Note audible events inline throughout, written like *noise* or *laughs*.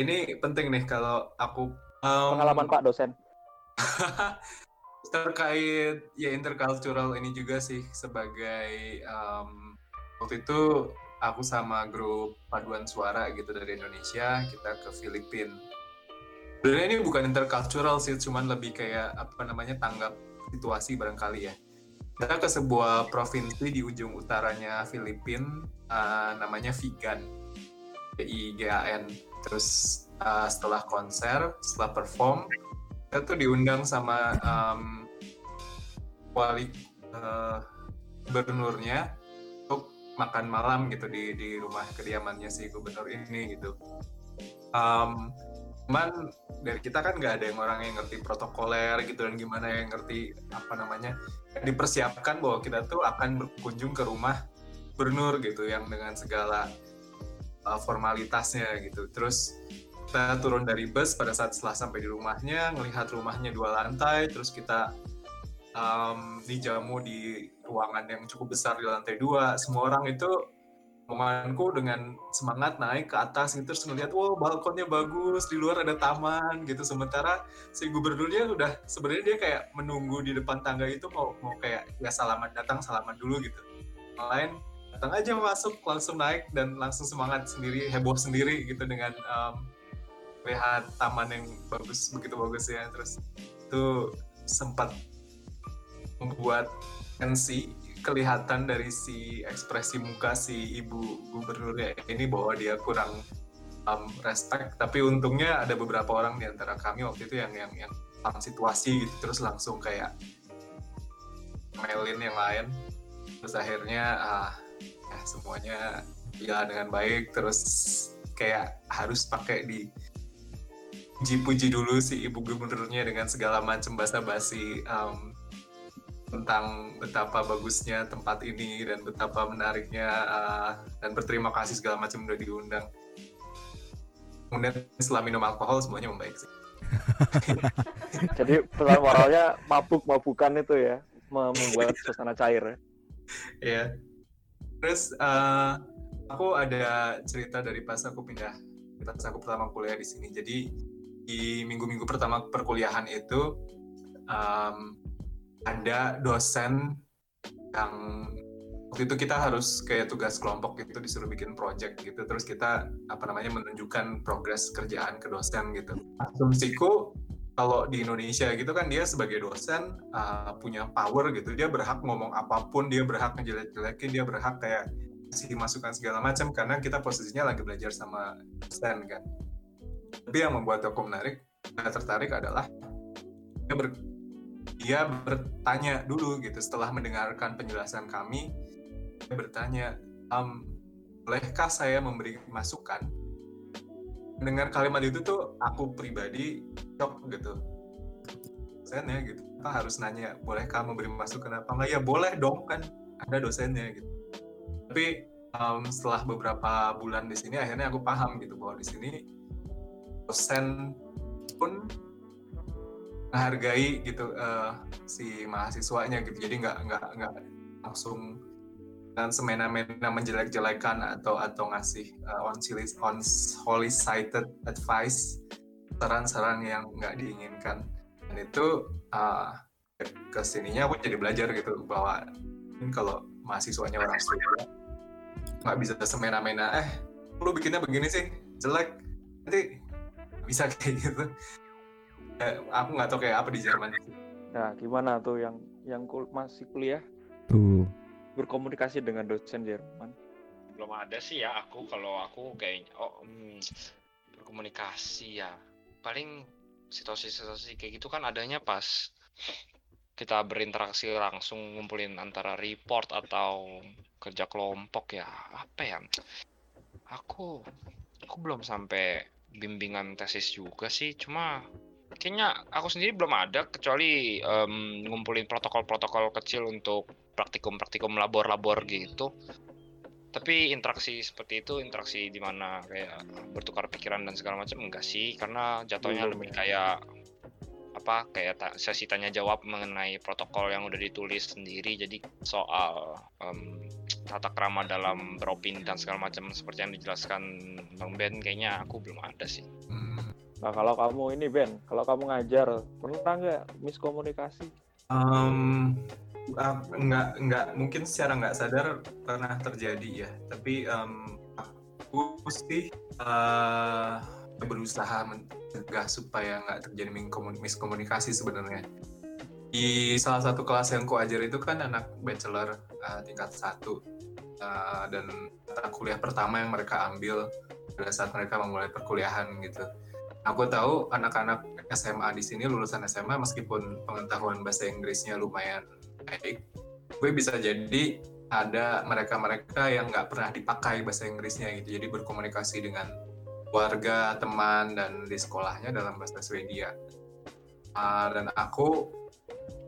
ini penting nih kalau aku um, pengalaman Pak dosen *laughs* terkait ya intercultural ini juga sih sebagai um, waktu itu aku sama grup paduan suara gitu dari Indonesia kita ke Filipina. Sebenarnya ini bukan intercultural sih, cuman lebih kayak apa namanya tanggap situasi barangkali ya. Kita ke sebuah provinsi di ujung utaranya Filipina, uh, namanya Vigan, V I G A N. Terus uh, setelah konser, setelah perform, kita tuh diundang sama um, wali uh, gubernurnya untuk makan malam gitu di di rumah kediamannya si gubernur ini gitu. Um, cuman dari kita kan nggak ada yang orang yang ngerti protokoler gitu dan gimana yang ngerti apa namanya dipersiapkan bahwa kita tuh akan berkunjung ke rumah gubernur gitu yang dengan segala uh, formalitasnya gitu. Terus kita turun dari bus pada saat setelah sampai di rumahnya ngelihat rumahnya dua lantai terus kita um, dijamu di ruangan yang cukup besar di lantai dua. Semua orang itu omonganku dengan semangat naik ke atas gitu terus ngeliat wow balkonnya bagus di luar ada taman gitu. Sementara si gubernurnya udah sebenarnya dia kayak menunggu di depan tangga itu mau mau kayak ya salaman datang salaman dulu gitu. Lain datang aja masuk langsung naik dan langsung semangat sendiri heboh sendiri gitu dengan um, lihat taman yang bagus begitu bagus ya. Terus itu sempat membuat tensi kelihatan dari si ekspresi muka si ibu gubernurnya ini bahwa dia kurang um, respect. Tapi untungnya ada beberapa orang di antara kami waktu itu yang yang yang paham situasi gitu. Terus langsung kayak mailin yang lain. Terus akhirnya uh, ya semuanya ya dengan baik terus kayak harus pakai di puji-puji dulu si ibu gubernurnya dengan segala macam basa-basi um, tentang betapa bagusnya tempat ini dan betapa menariknya uh, dan berterima kasih segala macam udah diundang. Kemudian setelah minum alkohol semuanya membaik sih. *laughs* Jadi pesan moralnya mabuk-mabukan itu ya membuat *laughs* suasana cair. ya Terus uh, aku ada cerita dari pas aku pindah pas aku pertama kuliah di sini. Jadi di minggu-minggu pertama perkuliahan itu um, ada dosen yang waktu itu kita harus kayak tugas kelompok gitu disuruh bikin project gitu terus kita apa namanya menunjukkan progres kerjaan ke dosen gitu asumsiku kalau di Indonesia gitu kan dia sebagai dosen uh, punya power gitu. Dia berhak ngomong apa pun dia berhak ngejelek-jelekin dia berhak kayak kasih masukan segala macam karena kita posisinya lagi belajar sama dosen kan. Tapi yang membuat aku menarik tertarik adalah dia, ber, dia bertanya dulu gitu. Setelah mendengarkan penjelasan kami dia bertanya um, bolehkah saya memberi masukan dengan kalimat itu tuh aku pribadi shock gitu. Dosen ya gitu. Kita harus nanya bolehkah memberi masukan apa? Enggak ya boleh dong kan ada dosennya gitu. Tapi um, setelah beberapa bulan di sini akhirnya aku paham gitu bahwa di sini dosen pun menghargai gitu uh, si mahasiswanya gitu. Jadi nggak nggak nggak langsung dan semena-mena menjelek-jelekan atau atau ngasih uh, on on solicited advice saran-saran yang nggak diinginkan. Dan itu uh, ke sininya aku jadi belajar gitu bahwa kalau mahasiswanya orang Sunda nggak bisa semena-mena eh lu bikinnya begini sih jelek nanti bisa *laughs* kayak gitu. Eh, aku nggak tahu kayak apa di Jerman. Nah gimana tuh yang yang kul masih kuliah? Tuh berkomunikasi dengan dosen Jerman. Belum ada sih ya aku kalau aku kayak oh hmm, berkomunikasi ya. Paling situasi-situasi kayak gitu kan adanya pas kita berinteraksi langsung ngumpulin antara report atau kerja kelompok ya. Apa ya? Aku aku belum sampai bimbingan tesis juga sih. Cuma kayaknya aku sendiri belum ada kecuali um, ngumpulin protokol-protokol kecil untuk praktikum-praktikum labor-labor gitu. Tapi interaksi seperti itu interaksi di mana kayak bertukar pikiran dan segala macam enggak sih. Karena jatuhnya lebih kayak apa kayak ta sesi tanya jawab mengenai protokol yang udah ditulis sendiri. Jadi soal um, tata krama dalam beropini dan segala macam seperti yang dijelaskan Bang Ben kayaknya aku belum ada sih. Hmm. Nah kalau kamu ini Ben, kalau kamu ngajar, pernah nggak miskomunikasi? Um, uh, nggak mungkin secara nggak sadar pernah terjadi ya. Tapi um, aku sih uh, berusaha mencegah supaya nggak terjadi miskomunikasi sebenarnya. Di salah satu kelas yang ku ajar itu kan anak bachelor uh, tingkat satu uh, dan mata kuliah pertama yang mereka ambil pada saat mereka memulai perkuliahan gitu. Aku tahu anak-anak SMA di sini lulusan SMA meskipun pengetahuan bahasa Inggrisnya lumayan baik, gue bisa jadi ada mereka-mereka yang nggak pernah dipakai bahasa Inggrisnya gitu, jadi berkomunikasi dengan warga, teman, dan di sekolahnya dalam bahasa Swedia. Uh, dan aku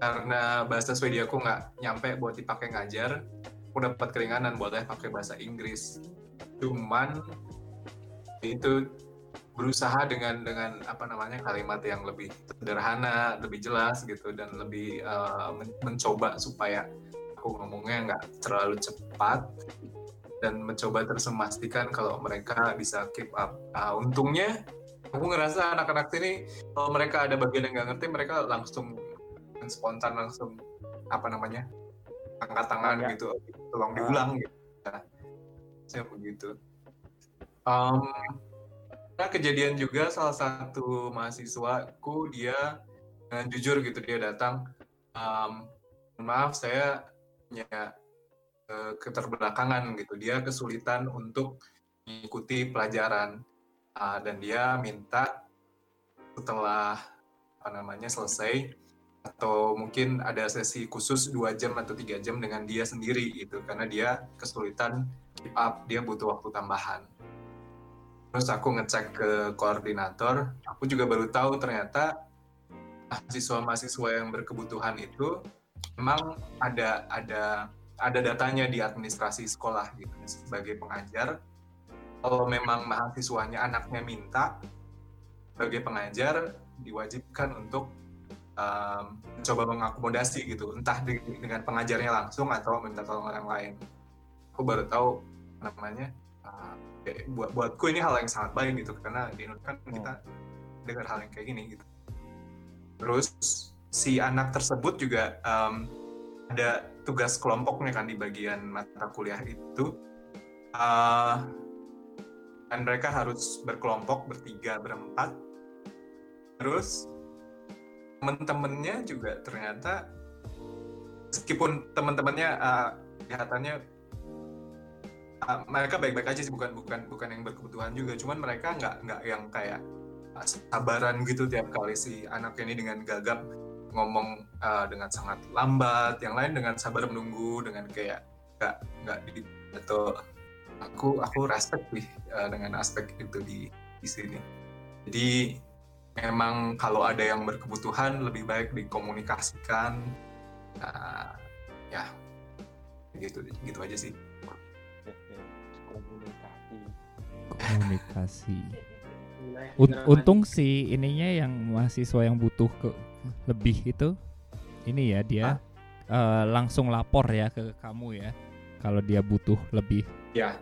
karena bahasa Swedia aku nggak nyampe buat dipakai ngajar, aku dapat keringanan buat pakai bahasa Inggris. Cuman itu berusaha dengan dengan apa namanya kalimat yang lebih sederhana, lebih jelas gitu dan lebih uh, men mencoba supaya aku ngomongnya nggak terlalu cepat dan mencoba terus memastikan kalau mereka bisa keep up. Uh, untungnya aku ngerasa anak-anak sini kalau mereka ada bagian yang nggak ngerti mereka langsung spontan langsung apa namanya angkat tangan ya. gitu tolong diulang gitu. Nah, saya begitu. Um, Nah, kejadian juga salah satu mahasiswaku dia dengan jujur gitu dia datang, um, maaf saya punya uh, keterbelakangan gitu, dia kesulitan untuk mengikuti pelajaran. Uh, dan dia minta setelah apa namanya selesai atau mungkin ada sesi khusus dua jam atau tiga jam dengan dia sendiri gitu karena dia kesulitan keep up dia butuh waktu tambahan terus aku ngecek ke koordinator aku juga baru tahu ternyata mahasiswa-mahasiswa yang berkebutuhan itu memang ada ada ada datanya di administrasi sekolah gitu sebagai pengajar. Kalau memang mahasiswanya anaknya minta sebagai pengajar diwajibkan untuk um, mencoba mengakomodasi gitu entah dengan pengajarnya langsung atau minta tolong orang lain. Aku baru tahu namanya buat buatku ini hal yang sangat baik gitu. Karena di Indonesia kan kita hmm. dengar hal yang kayak gini gitu. Terus si anak tersebut juga um, ada tugas kelompoknya kan di bagian mata kuliah itu. Uh, dan mereka harus berkelompok bertiga berempat. Terus temen-temennya juga ternyata meskipun teman-temannya uh, kelihatannya uh, mereka baik-baik aja sih bukan bukan bukan yang berkebutuhan juga. Cuman mereka nggak nggak yang kayak uh, sabaran gitu tiap kali si anak ini dengan gagap ngomong uh, dengan sangat lambat. Yang lain dengan sabar menunggu dengan kayak nggak nggak di atau aku aku respect sih uh, dengan aspek itu di di sini. Jadi memang kalau ada yang berkebutuhan lebih baik dikomunikasikan. Uh, ya gitu gitu aja sih komunikasi. Un untung sih ininya yang mahasiswa yang butuh ke lebih itu ini ya dia uh, langsung lapor ya ke kamu ya kalau dia butuh lebih. Ya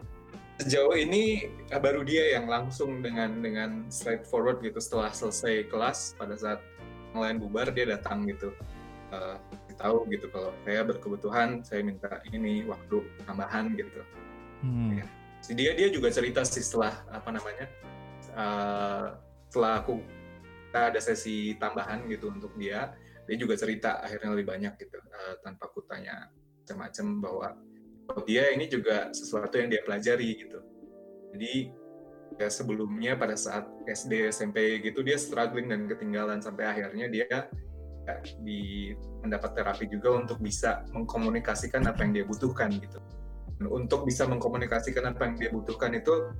sejauh ini eh, baru dia yang langsung dengan dengan straightforward gitu. Setelah selesai kelas pada saat ngelain bubar dia datang gitu. Uh, tahu gitu kalau saya berkebutuhan saya minta ini waktu tambahan gitu. Hmm. ya dia dia juga cerita sih setelah apa namanya uh, setelah aku ada sesi tambahan gitu untuk dia dia juga cerita akhirnya lebih banyak gitu uh, tanpa aku tanya macam-macam bahwa oh, dia ini juga sesuatu yang dia pelajari gitu. Jadi ya sebelumnya pada saat SD SMP gitu dia struggling dan ketinggalan sampai akhirnya dia ya, di mendapat terapi juga untuk bisa mengkomunikasikan apa yang dia butuhkan gitu untuk bisa mengkomunikasikan apa yang dia butuhkan itu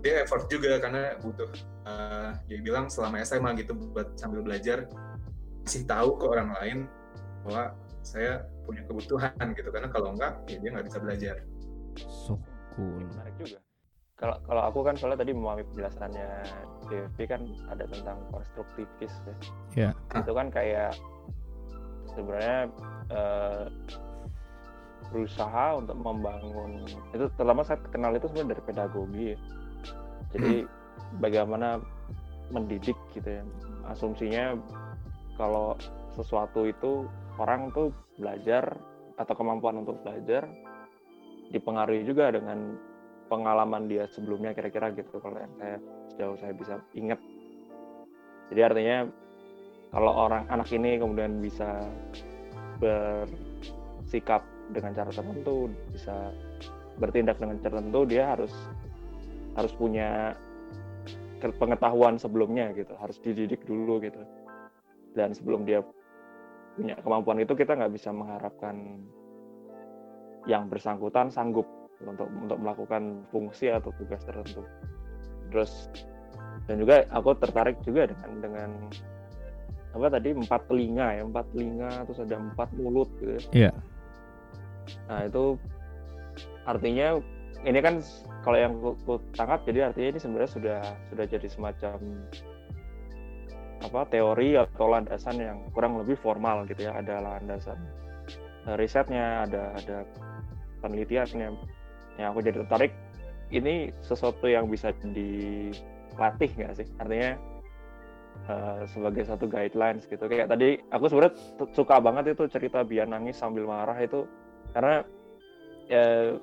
dia effort juga karena butuh uh, dia bilang selama SMA gitu buat sambil belajar masih tahu ke orang lain bahwa saya punya kebutuhan gitu karena kalau enggak ya dia nggak bisa belajar. So cool. Menarik juga. Kalau kalau aku kan soalnya tadi memahami penjelasannya DFP kan ada tentang konstruktivis ya. Yeah. Itu kan kayak sebenarnya uh, berusaha untuk membangun itu terutama saya kenal itu sebenarnya dari pedagogi ya. jadi hmm. bagaimana mendidik gitu ya asumsinya kalau sesuatu itu orang tuh belajar atau kemampuan untuk belajar dipengaruhi juga dengan pengalaman dia sebelumnya kira-kira gitu kalau yang saya sejauh saya bisa ingat jadi artinya kalau orang anak ini kemudian bisa bersikap dengan cara tertentu bisa bertindak dengan cara tertentu dia harus harus punya pengetahuan sebelumnya gitu harus dididik dulu gitu. Dan sebelum dia punya kemampuan itu kita nggak bisa mengharapkan yang bersangkutan sanggup untuk untuk melakukan fungsi atau tugas tertentu. Terus dan juga aku tertarik juga dengan dengan apa tadi empat telinga ya empat telinga terus ada empat mulut gitu ya. Iya. Nah itu artinya ini kan kalau yang ku, tangkap jadi artinya ini sebenarnya sudah sudah jadi semacam apa teori atau landasan yang kurang lebih formal gitu ya. Ada landasan risetnya ada ada penelitiannya. Yang aku jadi tertarik ini sesuatu yang bisa dilatih nggak sih? Artinya eh, sebagai satu guidelines gitu. Kayak tadi aku sebenarnya suka banget itu cerita biar nangis sambil marah itu karena ya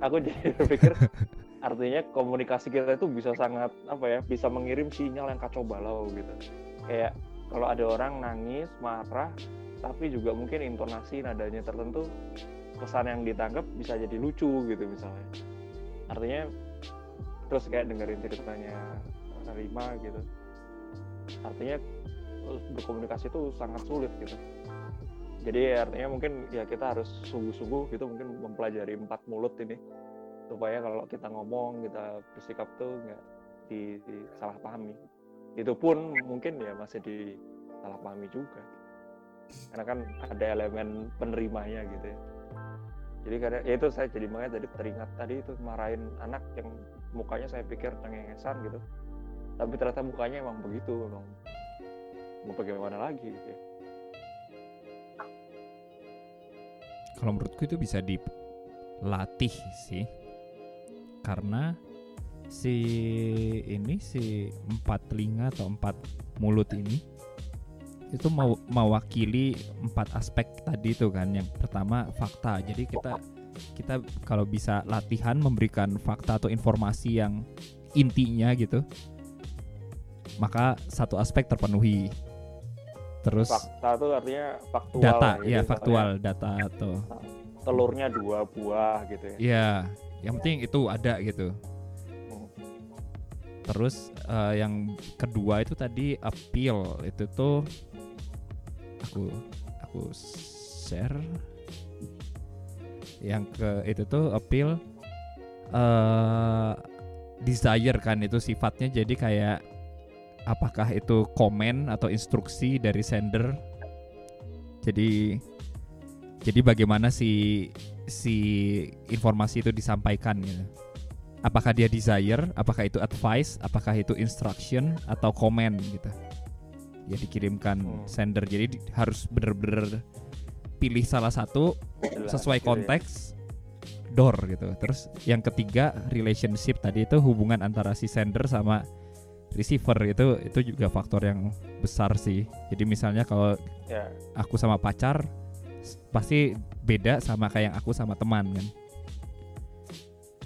aku *laughs* jadi berpikir *laughs* artinya komunikasi kita itu bisa sangat apa ya bisa mengirim sinyal yang kacau balau gitu. Kayak kalau ada orang nangis marah tapi juga mungkin intonasi nadanya tertentu pesan yang ditangkap bisa jadi lucu gitu misalnya. Artinya terus kayak dengerin ceritanya Rima gitu. Artinya berkomunikasi itu sangat sulit gitu jadi artinya mungkin ya kita harus sungguh-sungguh gitu mungkin mempelajari empat mulut ini. Supaya kalau kita ngomong kita bersikap tuh nggak di, disalahpahami itu pun mungkin ya masih disalahpahami juga. Karena kan ada elemen penerimanya gitu ya. Jadi karena ya itu saya jadi makanya tadi teringat tadi itu marahin anak yang mukanya saya pikir cengengesan gitu. Tapi ternyata mukanya emang begitu emang mau bagaimana lagi gitu ya. Kalau menurutku itu bisa dilatih sih. Karena si ini si empat telinga atau empat mulut ini itu mau mewakili empat aspek tadi itu kan. Yang pertama fakta. Jadi kita kita kalau bisa latihan memberikan fakta atau informasi yang intinya gitu, maka satu aspek terpenuhi. Terus fakta tuh artinya faktual data, ya misalnya faktual data atau telurnya dua buah gitu ya ya yang penting itu ada gitu. Hmm. Terus eh, yang kedua itu tadi appeal itu tuh aku aku share yang ke itu tuh appeal eh desire kan itu sifatnya jadi kayak apakah itu komen atau instruksi dari sender? Jadi jadi bagaimana si si informasi itu disampaikan gitu? Apakah dia desire? Apakah itu advice? Apakah itu instruction atau comment gitu? Ya dikirimkan Hmm. sender. Jadi di- harus bener-bener pilih salah satu sesuai gitu ya. konteks door gitu. Terus yang ketiga relationship. Tadi itu hubungan antara si sender sama receiver itu itu juga faktor yang besar sih. Jadi misalnya kalau ya aku sama pacar pasti beda sama kayak yang aku sama teman kan.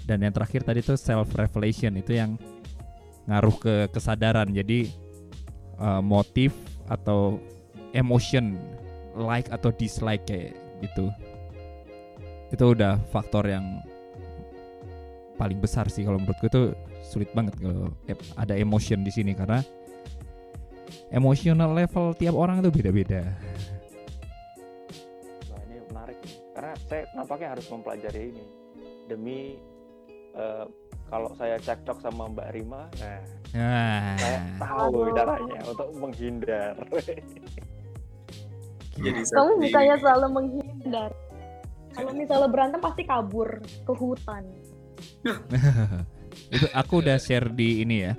Dan yang terakhir tadi tuh self revelation itu yang ngaruh ke kesadaran. Jadi eh, motif atau emotion like atau dislike kayak gitu. Itu udah faktor yang paling besar sih kalau menurutku itu sulit banget kalau ada emotion di sini karena emotional level tiap orang itu beda-beda. Nah ini menarik nih. Karena saya nampaknya harus mempelajari ini demi eh, kalau saya cekcok sama Mbak Rima, nah Nah, saya tahu Aduh. caranya untuk menghindar. *laughs* Jadi Kamu bukannya selalu menghindar. Kalau misalnya berantem pasti kabur ke hutan. *laughs* itu aku udah share di ini ya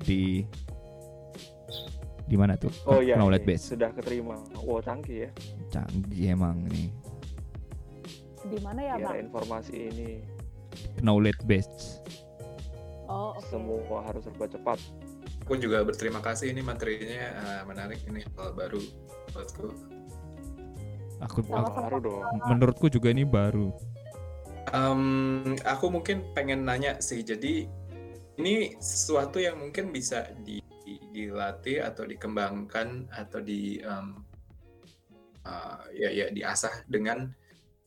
di di mana tuh Oh iya, knowledge ini base sudah keterima. Wow canggih ya. canggih emang nih Di mana ya, Biar Bang? informasi ini knowledge base Oh, oke. semua harus serba cepat. aku juga berterima kasih ini materinya uh, menarik ini hal baru buatku Aku Sama-sama. baru dong menurutku juga ini baru. Um, aku mungkin pengen nanya sih, jadi ini sesuatu yang mungkin bisa di, di- dilatih atau dikembangkan atau di um, uh, ya ya diasah dengan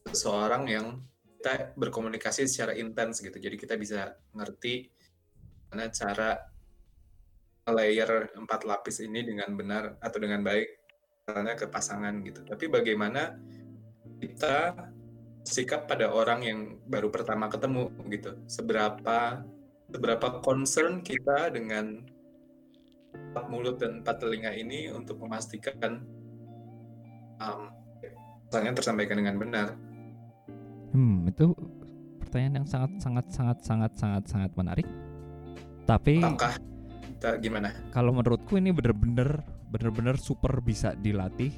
seseorang yang kita berkomunikasi secara intens gitu. Jadi kita bisa ngerti mana cara layer empat lapis ini dengan benar atau dengan baik misalnya ke pasangan gitu. Tapi bagaimana kita sikap pada orang yang baru pertama ketemu gitu. Seberapa seberapa concern kita dengan empat mulut dan empat telinga ini untuk memastikan um, misalnya tersampaikan dengan benar. Hmm, itu pertanyaan yang sangat sangat sangat sangat sangat sangat menarik. Tapi Apakah kita gimana? kalau menurutku ini bener-bener bener-bener super bisa dilatih.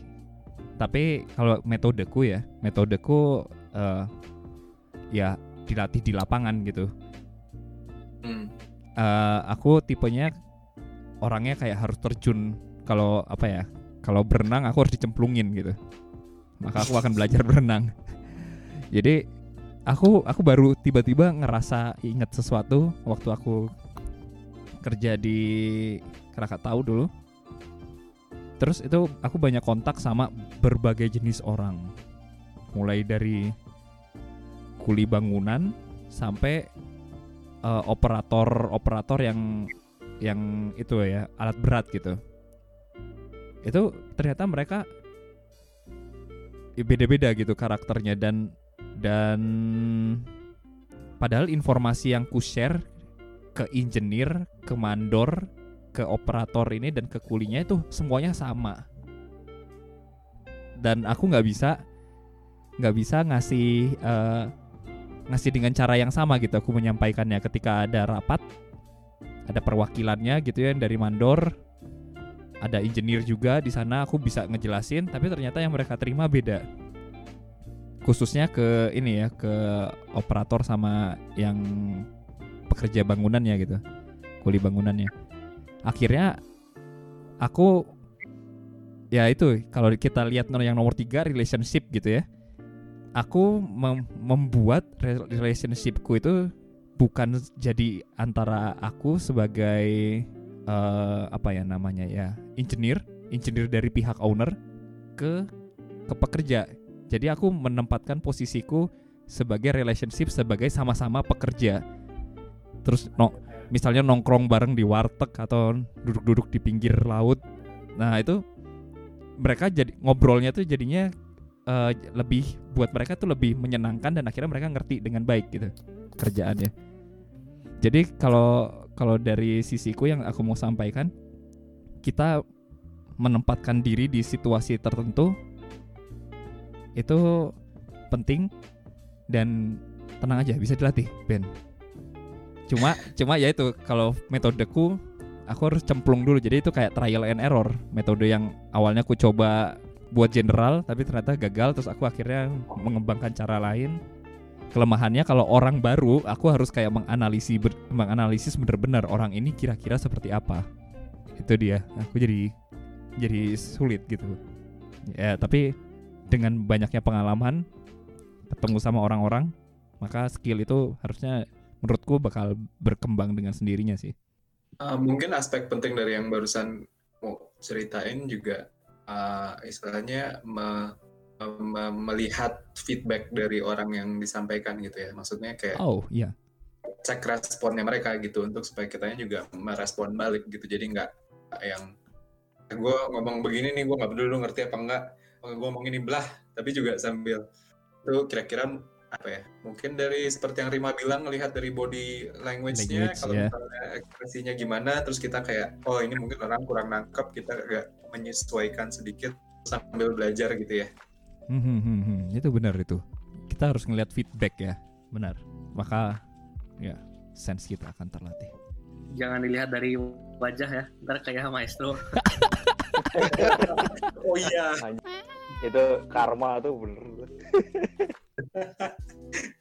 Tapi kalau metodeku ya, metodeku eh, ya dilatih di lapangan gitu. Hmm. Eh, aku tipenya orangnya kayak harus terjun kalau apa ya? Kalau berenang aku harus dicemplungin gitu. Maka aku akan belajar berenang. *laughs* Jadi aku aku baru tiba-tiba ngerasa inget sesuatu waktu aku kerja di Krakatau dulu. Terus itu aku banyak kontak sama berbagai jenis orang. Mulai dari kuli bangunan sampai eh, operator-operator yang yang itu ya alat berat gitu. Itu ternyata mereka beda-beda gitu karakternya dan dan padahal informasi yang ku share ke engineer, ke mandor, ke operator ini dan ke kulinya itu semuanya sama. Dan aku nggak bisa nggak bisa ngasih eh, ngasih dengan cara yang sama gitu aku menyampaikannya. Ketika ada rapat ada perwakilannya gitu ya dari mandor ada engineer juga di sana aku bisa ngejelasin tapi ternyata yang mereka terima beda. Khususnya ke ini ya ke operator sama yang pekerja bangunannya gitu kuli bangunannya. Akhirnya aku ya itu kalau kita lihat yang nomor tiga relationship gitu ya aku mem- membuat re- relationshipku itu bukan jadi antara aku sebagai eh, apa ya namanya ya engineer engineer dari pihak owner ke ke pekerja. Jadi aku menempatkan posisiku sebagai relationship sebagai sama-sama pekerja. Terus no misalnya nongkrong bareng di warteg atau duduk-duduk di pinggir laut. Nah itu mereka jadi ngobrolnya tuh jadinya eh, lebih buat mereka tuh lebih menyenangkan dan akhirnya mereka ngerti dengan baik gitu kerjaannya. Jadi kalau kalau dari sisiku yang aku mau sampaikan kita menempatkan diri di situasi tertentu itu penting dan tenang aja bisa dilatih Ben. Cuma *laughs* cuma ya itu kalau metodeku aku harus cemplung dulu. Jadi itu kayak trial and error metode yang awalnya aku coba buat general tapi ternyata gagal terus aku akhirnya mengembangkan cara lain. Kelemahannya kalau orang baru aku harus kayak menganalisis ber- menganalisis bener-bener orang ini kira-kira seperti apa. Itu dia. Aku jadi jadi sulit gitu. Ya tapi dengan banyaknya pengalaman ketemu sama orang-orang maka skill itu harusnya menurutku bakal berkembang dengan sendirinya sih. Uh, mungkin aspek penting dari yang barusan mau ceritain juga uh, istilahnya me- me- melihat feedback dari orang yang disampaikan gitu ya. Maksudnya kayak oh iya cek responnya mereka gitu untuk supaya kitanya juga merespon balik gitu. Jadi nggak yang gue ngomong begini nih gue nggak peduli lu ngerti apa enggak. Gue ngomong ini belah tapi juga sambil itu kira-kira apa ya mungkin dari seperti yang Rima bilang ngelihat dari body language-nya Language, kalau ya. misalnya ekspresinya gimana terus kita kayak oh ini mungkin orang kurang nangkep kita agak menyesuaikan sedikit sambil belajar gitu ya. Hmm, hmm, hmm, hmm. itu benar itu. Kita harus ngelihat feedback ya. Benar. Maka ya sense kita akan terlatih. Jangan dilihat dari wajah ya, ntar kayak maestro. *laughs* oh iya. Itu karma tuh bener *laughs*